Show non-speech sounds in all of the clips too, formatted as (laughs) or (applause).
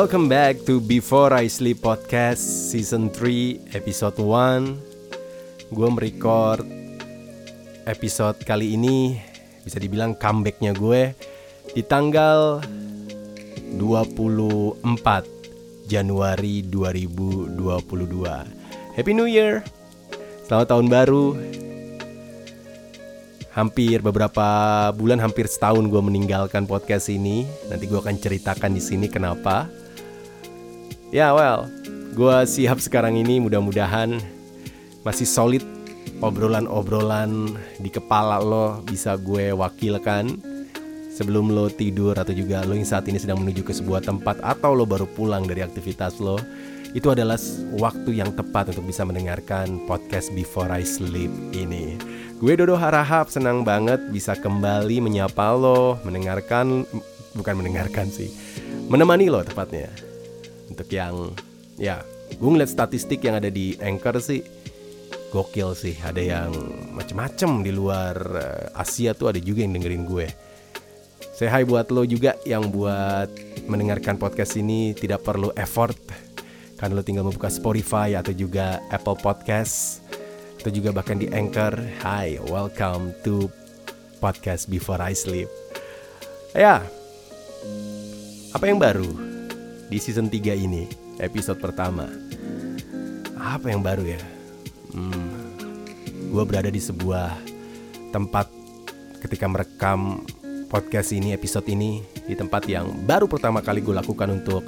Welcome back to Before I Sleep Podcast Season 3 Episode 1 Gue merecord episode kali ini Bisa dibilang comebacknya gue Di tanggal 24 Januari 2022 Happy New Year! Selamat tahun baru. Hampir beberapa bulan hampir setahun gue meninggalkan podcast ini. Nanti gue akan ceritakan di sini kenapa ya well gue siap sekarang ini mudah-mudahan masih solid obrolan-obrolan di kepala lo bisa gue wakilkan sebelum lo tidur atau juga lo yang saat ini sedang menuju ke sebuah tempat atau lo baru pulang dari aktivitas lo itu adalah waktu yang tepat untuk bisa mendengarkan podcast Before I Sleep ini. Gue Dodo Harahap senang banget bisa kembali menyapa lo, mendengarkan, bukan mendengarkan sih, menemani lo tepatnya. Untuk yang, ya, gue ngeliat statistik yang ada di Anchor sih, gokil sih. Ada yang macem-macem di luar eh, Asia tuh ada juga yang dengerin gue. Saya hai buat lo juga yang buat mendengarkan podcast ini tidak perlu effort. Kan lo tinggal membuka Spotify atau juga Apple Podcast atau juga bahkan di Anchor. Hai, welcome to podcast Before I Sleep. Ya, apa yang baru di season 3 ini, episode pertama? Apa yang baru ya? Hmm, gue berada di sebuah tempat ketika merekam podcast ini, episode ini di tempat yang baru pertama kali gue lakukan untuk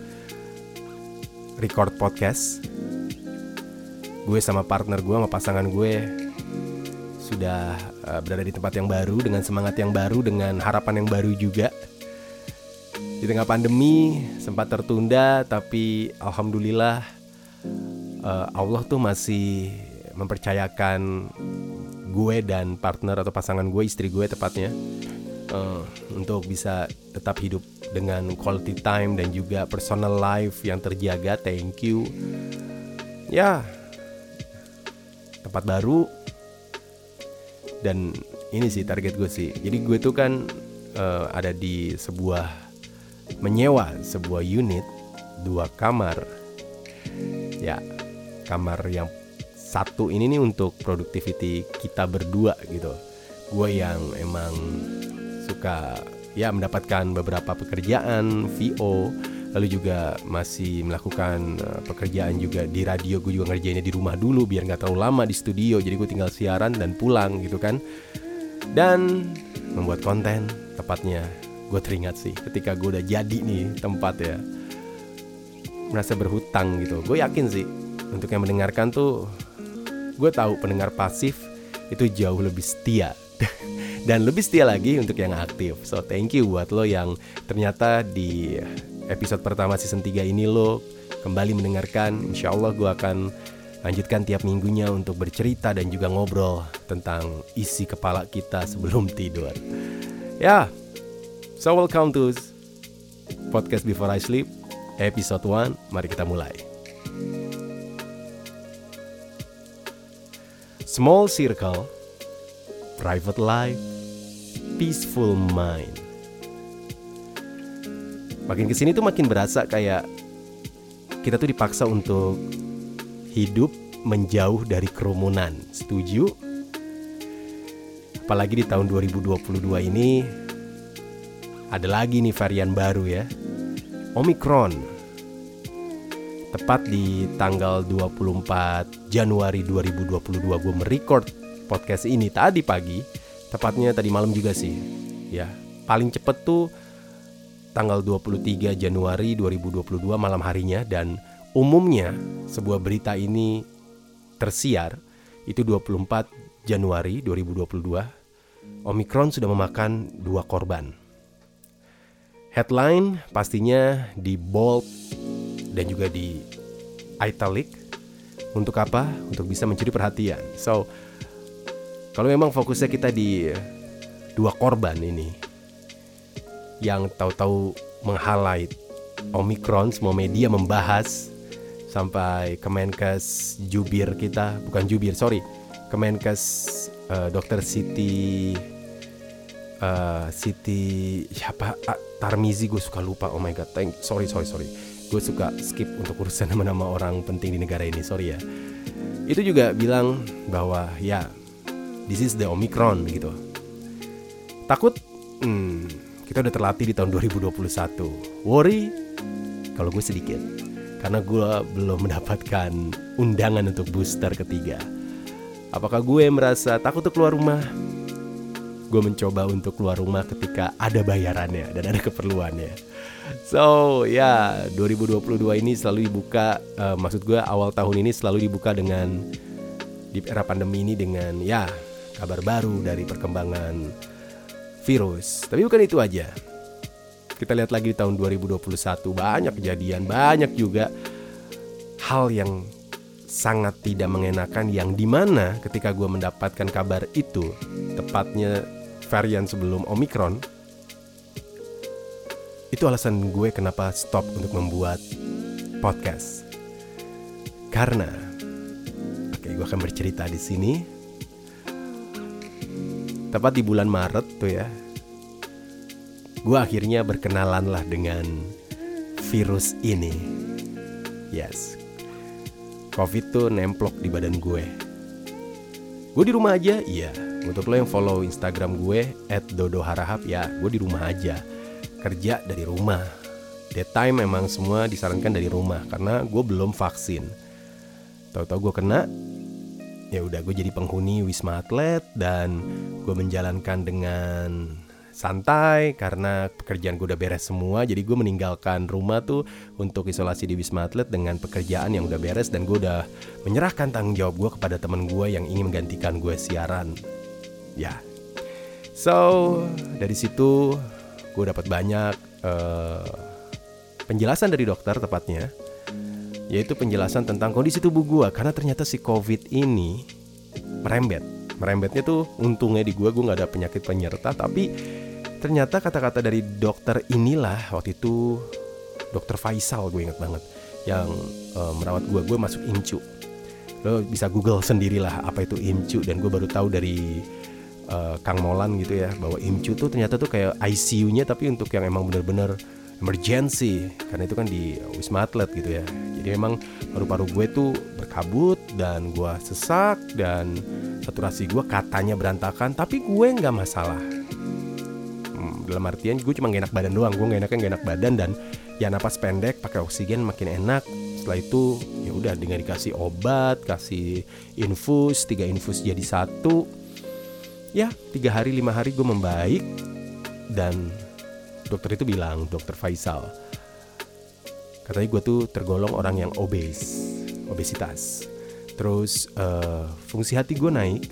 record podcast gue sama partner gue sama pasangan gue sudah uh, berada di tempat yang baru dengan semangat yang baru dengan harapan yang baru juga di tengah pandemi sempat tertunda tapi alhamdulillah uh, Allah tuh masih mempercayakan gue dan partner atau pasangan gue istri gue tepatnya uh, untuk bisa tetap hidup dengan quality time dan juga personal life yang terjaga. Thank you. Ya tempat baru dan ini sih target gue sih. Jadi gue tuh kan uh, ada di sebuah menyewa sebuah unit dua kamar. Ya kamar yang satu ini nih untuk productivity kita berdua gitu. Gue yang emang suka ya mendapatkan beberapa pekerjaan VO lalu juga masih melakukan uh, pekerjaan juga di radio. Gue juga ngerjainnya di rumah dulu biar nggak terlalu lama di studio jadi gue tinggal siaran dan pulang gitu kan. Dan membuat konten tepatnya gue teringat sih ketika gue udah jadi nih tempat ya merasa berhutang gitu gue yakin sih untuk yang mendengarkan tuh gue tahu pendengar pasif itu jauh lebih setia (laughs) dan lebih setia lagi untuk yang aktif so thank you buat lo yang ternyata di episode pertama season 3 ini lo kembali mendengarkan. Insya Allah gue akan lanjutkan tiap minggunya untuk bercerita dan juga ngobrol tentang isi kepala kita sebelum tidur. Ya, so welcome to podcast Before I Sleep, episode 1. Mari kita mulai. Small circle, private life, peaceful mind makin ke sini tuh makin berasa kayak kita tuh dipaksa untuk hidup menjauh dari kerumunan. Setuju? Apalagi di tahun 2022 ini ada lagi nih varian baru ya. Omicron. Tepat di tanggal 24 Januari 2022 gue merecord podcast ini tadi pagi, tepatnya tadi malam juga sih. Ya, paling cepet tuh tanggal 23 Januari 2022 malam harinya dan umumnya sebuah berita ini tersiar itu 24 Januari 2022 Omicron sudah memakan dua korban. Headline pastinya di bold dan juga di italic untuk apa? Untuk bisa mencuri perhatian. So, kalau memang fokusnya kita di dua korban ini, yang tahu-tahu meng-highlight Omicron semua media membahas sampai Kemenkes jubir kita bukan jubir sorry Kemenkes uh, Dokter Siti uh, Siti siapa? Uh, Tarmizi gue suka lupa. Oh my god thank sorry sorry sorry. Gue suka skip untuk urusan (laughs) nama-nama orang penting di negara ini. Sorry ya. Itu juga bilang bahwa ya this is the omicron gitu. Takut? Hmm, kita udah terlatih di tahun 2021 worry? Kalau gue sedikit. Karena gue belum mendapatkan undangan untuk booster ketiga. Apakah gue merasa takut untuk keluar rumah gue mencoba untuk keluar rumah ketika ada bayarannya dan ada keperluannya. So ya yeah, 2022 ini selalu dibuka uh, Maksud gue awal tahun ini selalu dibuka dengan Di era pandemi ini dengan ya kabar baru dari perkembangan virus. Tapi bukan itu aja. Kita lihat lagi di tahun 2021 Banyak kejadian, banyak juga hal yang sangat tidak mengenakan Yang di mana ketika gue mendapatkan kabar itu Tepatnya varian sebelum Omicron itu alasan gue kenapa stop untuk membuat podcast. Karena, oke, gue akan bercerita di sini. Tepat di bulan Maret tuh ya, gue akhirnya berkenalan lah dengan virus ini. Yes, COVID tuh nemplok di badan gue. Gue di rumah aja, iya. Untuk lo yang follow Instagram gue @dodoharahap ya, gue di rumah aja kerja dari rumah. Daytime memang semua disarankan dari rumah karena gue belum vaksin. Tahu-tahu gue kena, ya udah gue jadi penghuni wisma atlet dan gue menjalankan dengan santai karena pekerjaan gue udah beres semua jadi gue meninggalkan rumah tuh untuk isolasi di wisma atlet dengan pekerjaan yang udah beres dan gue udah menyerahkan tanggung jawab gue kepada teman gue yang ingin menggantikan gue siaran ya. So dari situ gue dapat banyak uh, penjelasan dari dokter tepatnya yaitu penjelasan tentang kondisi tubuh gue karena ternyata si covid ini merembet. Merembetnya tuh untungnya di gue gue nggak ada penyakit penyerta tapi ternyata kata-kata dari dokter inilah waktu itu dokter Faisal gue inget banget yang uh, merawat gue gue masuk incu lo bisa google sendirilah apa itu incu dan gue baru tahu dari uh, Kang Molan gitu ya bahwa IMCU tuh ternyata tuh kayak ICU-nya tapi untuk yang emang bener-bener emergency karena itu kan di Wisma Atlet gitu ya. Jadi emang paru-paru gue tuh berkabut dan gue sesak dan saturasi gue katanya berantakan tapi gue nggak masalah. Hmm, dalam artian gue cuma gak enak badan doang gue gak enaknya gak enak badan dan ya napas pendek pakai oksigen makin enak. Setelah itu ya udah dengan dikasih obat kasih infus tiga infus jadi satu ya tiga hari lima hari gue membaik. Dan dokter itu bilang dokter Faisal katanya gue tuh tergolong orang yang obes obesitas. Terus uh, fungsi hati gue naik.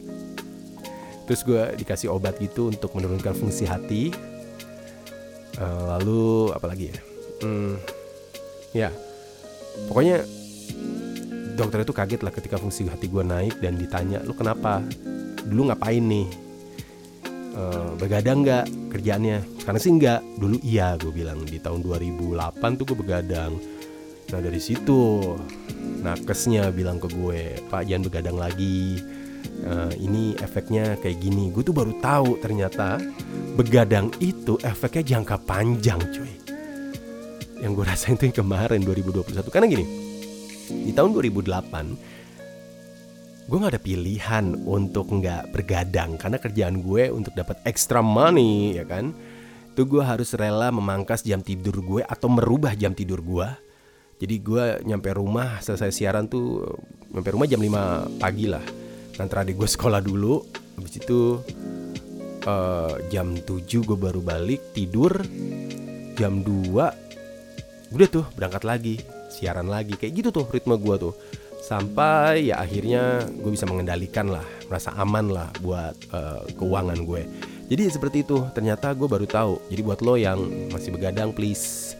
Terus gue dikasih obat gitu untuk menurunkan fungsi hati. Uh, lalu apalagi ya? Hmm, ya pokoknya dokter itu kaget lah ketika fungsi hati gue naik dan ditanya lu kenapa? Dulu ngapain nih uh, begadang nggak kerjaannya? Karena sih nggak. Dulu iya gue bilang. Di tahun 2008 tuh gue begadang. Nah dari situ nakesnya bilang ke gue pak jangan begadang lagi. Uh, ini efeknya kayak gini. Gue tuh baru tahu ternyata begadang itu efeknya jangka panjang cuy. Yang gue rasain tuh yang kemarin 2021 karena gini di tahun 2008 gue gak ada pilihan untuk nggak bergadang karena kerjaan gue untuk dapat extra money ya kan? Itu gue harus rela memangkas jam tidur gue atau merubah jam tidur gue jadi gue nyampe rumah selesai siaran tuh nyampe rumah jam 5 pagi lah. Nanti adik gue sekolah dulu habis itu uh, jam 7 gue baru balik tidur. Jam 2 udah tuh berangkat lagi siaran lagi kayak gitu tuh ritme gue tuh sampai ya akhirnya gue bisa mengendalikan lah merasa aman lah buat uh, keuangan gue. Jadi seperti itu ternyata gue baru tahu. Jadi buat lo yang masih begadang please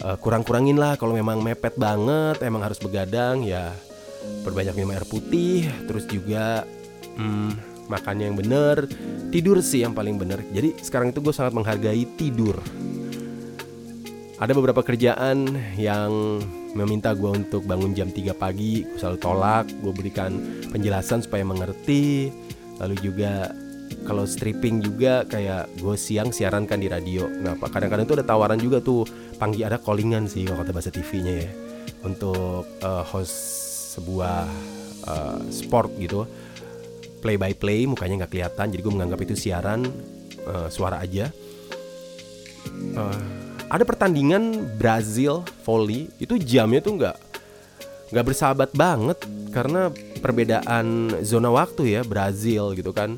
uh, kurang-kurangin lah kalau memang mepet banget emang harus begadang ya perbanyak minum air putih terus juga hmm, makannya yang bener tidur sih yang paling bener. Jadi sekarang itu gue sangat menghargai tidur. Ada beberapa kerjaan yang meminta gue untuk bangun jam 3 pagi gue selalu tolak gue berikan penjelasan supaya mengerti. Lalu juga kalau stripping juga kayak gue siang siaran kan di radio. Nah, kadang-kadang tuh ada tawaran juga tuh panggil ada callingan sih kalau kata bahasa TV-nya ya untuk uh, host sebuah uh, sport gitu. Play by play mukanya nggak kelihatan jadi gue menganggap itu siaran uh, suara aja. Uh, ada pertandingan Brazil volley itu jamnya tuh nggak nggak bersahabat banget karena perbedaan zona waktu ya Brazil gitu kan.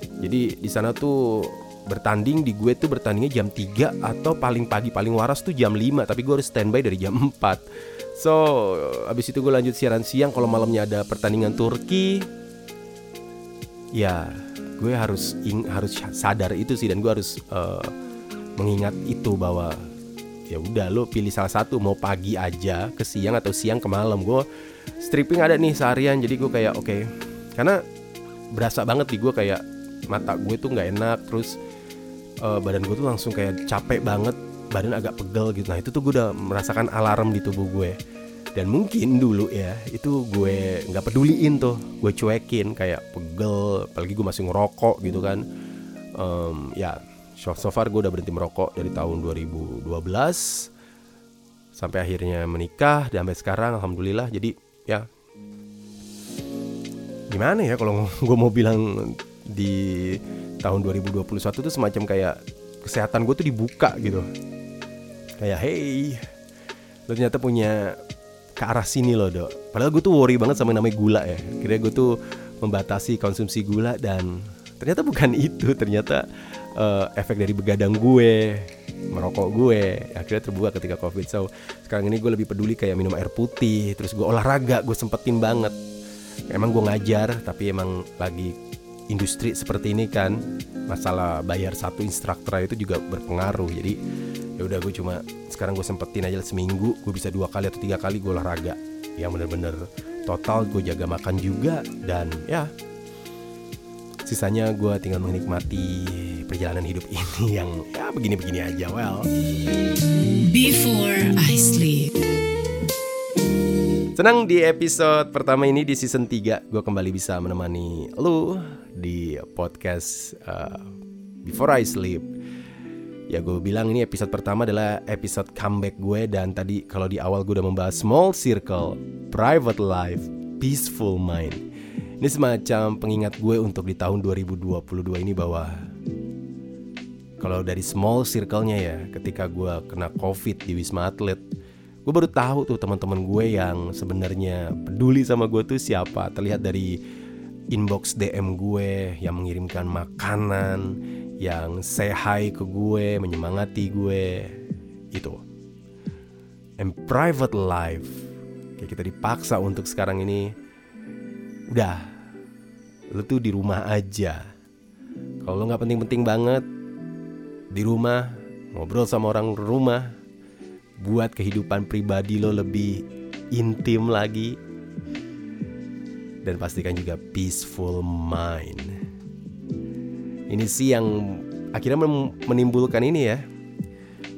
Jadi di sana tuh bertanding di gue tuh bertandingnya jam 3 atau paling pagi paling waras tuh jam 5 tapi gue harus standby dari jam 4 so abis itu gue lanjut siaran siang kalau malamnya ada pertandingan Turki ya gue harus ing, harus sadar itu sih dan gue harus uh, mengingat itu bahwa ya udah lo pilih salah satu mau pagi aja ke siang atau siang ke malam. Gue stripping ada nih seharian jadi gue kayak oke. Okay. karena berasa banget di gue kayak mata gue tuh nggak enak terus uh, badan gue tuh langsung kayak capek banget badan agak pegel gitu. Nah itu tuh gue udah merasakan alarm di tubuh gue dan mungkin dulu ya itu gue nggak peduliin tuh gue cuekin kayak pegel apalagi gue masih ngerokok gitu kan. Um, ya so, far gue udah berhenti merokok dari tahun 2012 sampai akhirnya menikah dan sampai sekarang alhamdulillah. Jadi ya gimana ya kalau (laughs) gue mau bilang di tahun 2021 tuh semacam kayak kesehatan gue tuh dibuka gitu. Kayak hey lo ternyata punya ke arah sini loh dok. Padahal gue tuh worry banget sama yang namanya gula ya. Kira gue tuh membatasi konsumsi gula dan ternyata bukan (laughs) itu. Ternyata uh, efek dari begadang gue merokok gue akhirnya terbuka ketika covid. So sekarang ini gue lebih peduli kayak minum air putih terus gue olahraga gue sempetin banget. Emang gue ngajar tapi emang lagi industri seperti ini kan masalah bayar satu instruktur itu juga berpengaruh. Jadi ya udah gue cuma sekarang gue sempetin aja seminggu gue bisa dua kali atau tiga kali gue olahraga. Yang bener-bener total gue jaga makan juga dan ya sisanya gue tinggal menikmati perjalanan hidup ini (laughs) yang ya begini-begini aja well. Before I sleep. Senang di episode pertama ini di season 3 Gue kembali bisa menemani lu di podcast uh, Before I Sleep. Ya gue bilang ini episode pertama adalah episode comeback gue Dan tadi kalau di awal gue udah membahas small circle, private life, peaceful mind Ini semacam pengingat gue untuk di tahun 2022 ini bahwa Kalau dari small circle-nya ya ketika gue kena covid di Wisma Atlet Gue baru tahu tuh teman-teman gue yang sebenarnya peduli sama gue tuh siapa Terlihat dari inbox DM gue yang mengirimkan makanan yang say hi ke gue, menyemangati gue. Itu. And private life. Kayak kita dipaksa untuk sekarang ini udah lu tuh di rumah aja. Kalau lu nggak penting-penting banget di rumah ngobrol sama orang rumah buat kehidupan pribadi lo lebih intim lagi dan pastikan juga peaceful mind. Ini sih yang akhirnya menimbulkan ini ya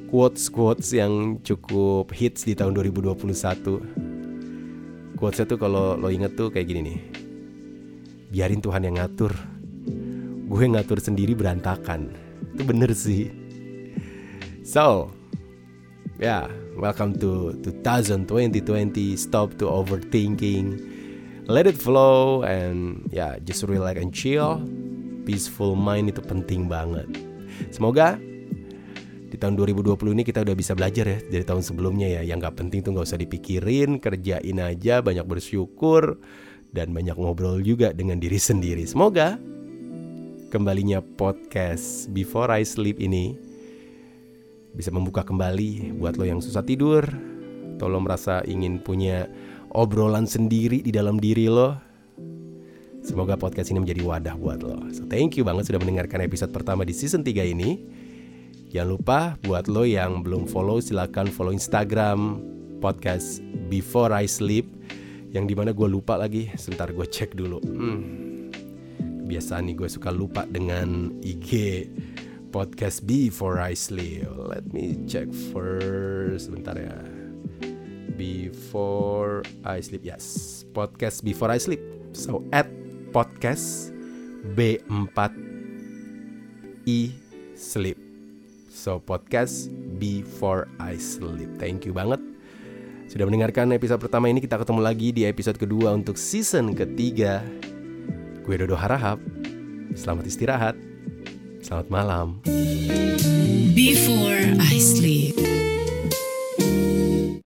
quotes-quotes yang cukup hits di tahun 2021. Quotesnya tuh kalau lo inget tuh kayak gini nih. Biarin Tuhan yang ngatur. Gue ngatur sendiri berantakan. Itu bener sih. So, yeah, welcome to 2020 Stop to overthinking. Let it flow and yeah, just relax and chill peaceful mind itu penting banget. Semoga di tahun 2020 ini kita udah bisa belajar ya dari tahun sebelumnya ya. Yang gak penting tuh gak usah dipikirin, kerjain aja, banyak bersyukur dan banyak ngobrol juga dengan diri sendiri. Semoga kembalinya podcast Before I Sleep ini bisa membuka kembali buat lo yang susah tidur, atau lo merasa ingin punya obrolan sendiri di dalam diri lo Semoga podcast ini menjadi wadah buat lo. So thank you banget sudah mendengarkan episode pertama di season 3 ini. Jangan lupa buat lo yang belum follow silahkan follow Instagram podcast Before I Sleep yang di mana gue lupa lagi. Sebentar gue cek dulu. Hmm. Kebiasaan nih gue suka lupa dengan IG podcast Before I Sleep. Let me check first. Sebentar ya. Before I Sleep. Yes, podcast Before I Sleep. So at podcast B4 E Sleep. So podcast Before I Sleep. Thank you banget sudah mendengarkan episode pertama ini. Kita ketemu lagi di episode kedua untuk season ketiga. Gue Dodo Harahap. Selamat istirahat. Selamat malam. Before I sleep.